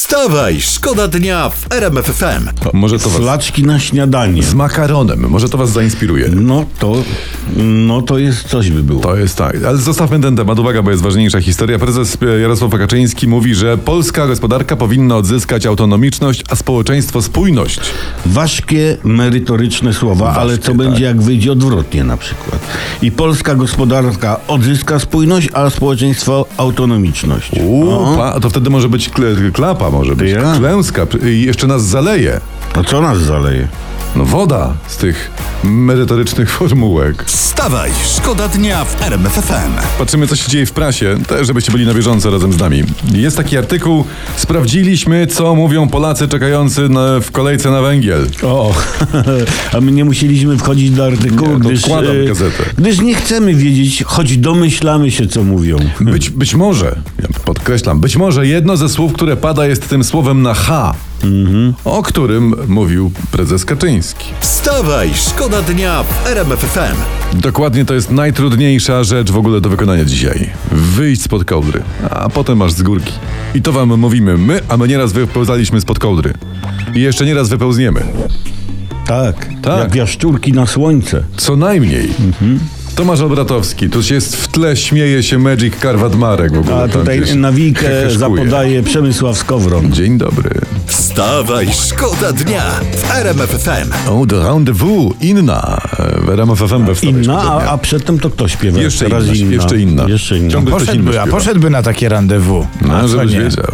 Wstawaj, szkoda dnia w RMF FM. O, Może to was... Flaczki na śniadanie. Z makaronem, może to was zainspiruje. No to, no to jest coś by było. To jest tak, ale zostawmy ten temat, uwaga, bo jest ważniejsza historia. Prezes e, Jarosław Kaczyński mówi, że polska gospodarka powinna odzyskać autonomiczność, a społeczeństwo spójność. Ważkie, merytoryczne słowa, ale co tak. będzie jak wyjdzie odwrotnie na przykład. I polska gospodarka odzyska spójność, a społeczeństwo autonomiczność. Uuu, pa, to wtedy może być kle, klapa, może być Ja. klęska i jeszcze nas zaleje. A co nas zaleje? No woda z tych merytorycznych formułek. Wstawaj, szkoda dnia w RMF FM. Patrzymy, co się dzieje w prasie, też żebyście byli na bieżąco razem z nami. Jest taki artykuł, sprawdziliśmy, co mówią Polacy czekający na, w kolejce na węgiel. O, a my nie musieliśmy wchodzić do artykułu, Nie, to gdyż, e, gazetę. gdyż nie chcemy wiedzieć, choć domyślamy się, co mówią. Być, być może, podkreślam, być może jedno ze słów, które pada jest tym słowem na H, o którym mówił prezes Kaczyński. Wstawaj, szkoda dnia w RMF FM. Dokładnie to jest najtrudniejsza rzecz w ogóle do wykonania dzisiaj. Wyjść spod kołdry, a potem masz z górki. I to wam mówimy my, a my nieraz wypełzaliśmy spod kołdry. I jeszcze nieraz wypełzniemy. Tak, Tak. jak jaszczurki na słońce. Co najmniej. Tomasz Obratowski, tu jest w tle, śmieje się Magic Karwat Marek w ogóle. A tutaj nawijkę zapodaje Przemysław Skowron. Dzień dobry. Wstawaj, szkoda dnia w RMF FM. O, do rendezvous, inna. W RMF FM we wstawaj, Inna, szkoda a, dnia. a przedtem to kto śpiewa? Jeszcze Teraz inna, jeszcze inna. Jeszcze inna. Ciągle ktoś inny Poszedłby, a śpiewa. poszedłby na takie rendezvous. No, A co żebyś nie? wiedział.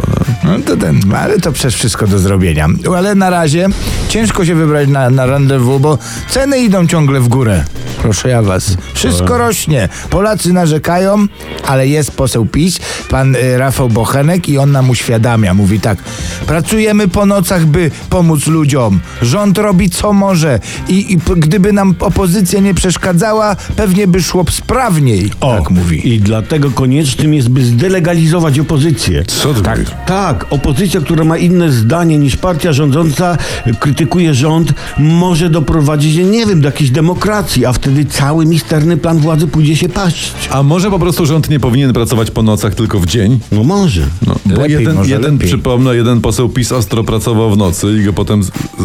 No. No to ten, ale to przecież wszystko do zrobienia. Ale na razie ciężko się wybrać na, na rendezvous, bo ceny idą ciągle w górę. Proszę ja was. Wszystko rośnie. Polacy narzekają, ale jest poseł PiS, pan y, Rafał Bochenek i on nam uświadamia. Mówi tak, pracujemy po nocach, by pomóc ludziom. Rząd robi co może i, i gdyby nam opozycja nie przeszkadzała, pewnie by szło sprawniej. tak mówi. I dlatego koniecznym jest, by zdelegalizować opozycję. Co ty Tak. mówisz? Tak, opozycja, która ma inne zdanie niż partia rządząca, krytykuje rząd, może doprowadzić, nie wiem, do jakiejś demokracji, a wtedy cały misterny plan władzy pójdzie się paść. A może po prostu rząd nie powinien pracować po nocach, tylko w dzień? No może. No, bo Lepiej, jeden, może jeden lepiej. przypomnę, jeden poseł PiS ostro pracował w nocy i go potem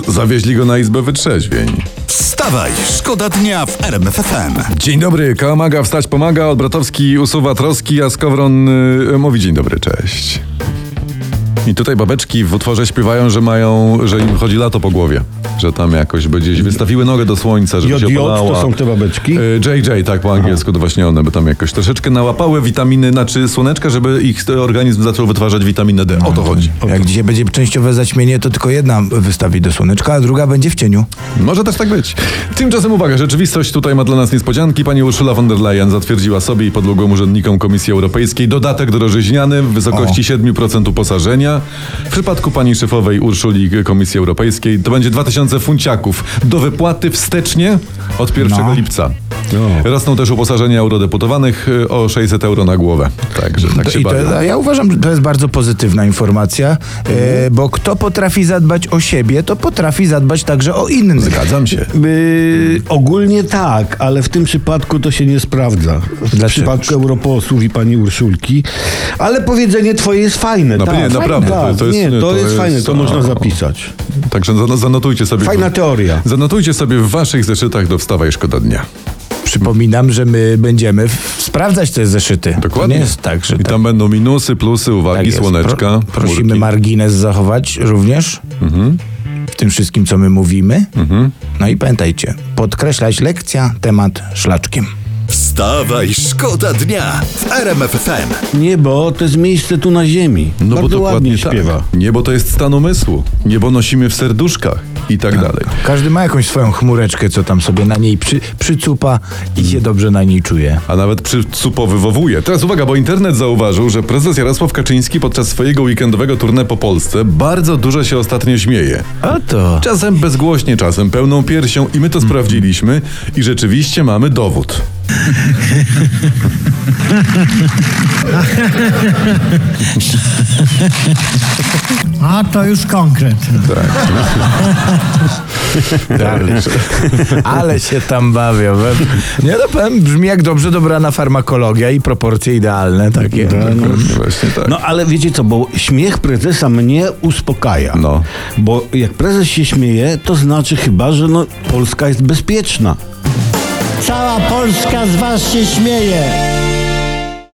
zawieźli go na izbę wytrzeźwień. Wstawaj, szkoda dnia w RMF FM. Dzień dobry, Kałamaga wstać pomaga, Odbratowski usuwa troski, a Skowron y, mówi dzień dobry, cześć. I tutaj babeczki w utworze śpiewają, że mają, że im chodzi lato po głowie. Że tam jakoś by gdzieś wystawiły nogę do słońca, żeby się JJ opalała. to są te babeczki? Y, JJ, tak po angielsku, to właśnie one by tam jakoś troszeczkę nałapały witaminy, znaczy słoneczka, żeby ich organizm zaczął wytwarzać witaminę D. O to chodzi. Jak dzisiaj będzie częściowe zaćmienie, to tylko jedna wystawi do słoneczka, a druga będzie w cieniu. Może też tak być. Tymczasem uwaga, rzeczywistość tutaj ma dla nas niespodzianki. Pani Ursula von der Leyen zatwierdziła sobie i podległym urzędnikom Komisji Europejskiej dodatek drożyźniany w wysokości 7% uposażenia. W przypadku pani szefowej Urszuli Komisji Europejskiej to będzie 2000 funciaków do wypłaty wstecznie od 1 No. lipca. No. Rosną też uposażenia eurodeputowanych y, o 600 euro na głowę. Także tak To, się i to, bawią. ja uważam, że to jest bardzo pozytywna informacja, e, bo kto potrafi zadbać o siebie, to potrafi zadbać także o innych. Zgadzam się. Yy, ogólnie tak, ale w tym przypadku to się nie sprawdza. W Dlaczego? przypadku europosłów i pani Urszulki. Ale powiedzenie twoje jest fajne. No, tak, nie, naprawdę, Tak, to jest- nie, to, to jest, jest- fajne, to można zapisać. Także zan- zanotujcie sobie. Fajna teoria. Zanotujcie sobie w waszych zeszytach do wstawaj szkoda dnia. Przypominam, że my będziemy sprawdzać te zeszyty. Dokładnie. To nie jest tak, że I tak, tam będą minusy, plusy, tak uwagi, jest. słoneczka. Pro, prosimy chmurki. margines zachować również w tym wszystkim, co my mówimy. No i pamiętajcie, podkreślać lekcja, temat szlaczkiem. Wstawaj, szkoda dnia w RMF FM. Niebo to jest miejsce tu na ziemi. No Bardzo bo ładnie dokładnie śpiewa. tak. Niebo to jest stan umysłu. Niebo nosimy w serduszkach i tak dalej. Każdy ma jakąś swoją chmureczkę, co tam sobie na niej przy, przycupa i się dobrze na niej czuje. A nawet przycupowywowuje. Teraz uwaga, bo internet zauważył, że prezes Jarosław Kaczyński podczas swojego weekendowego tournée po Polsce bardzo dużo się ostatnio śmieje. A to... Czasem bezgłośnie, czasem pełną piersią i my to sprawdziliśmy i rzeczywiście mamy dowód. A to już konkret. Ale, ale się tam bawią. Nie no powiem, brzmi jak dobrze dobrana farmakologia i proporcje idealne takie. Właśnie tak. No ale wiecie co, bo śmiech prezesa mnie uspokaja. No. Bo jak prezes się śmieje, to znaczy chyba, że no, Polska jest bezpieczna. Cała Polska z was się śmieje.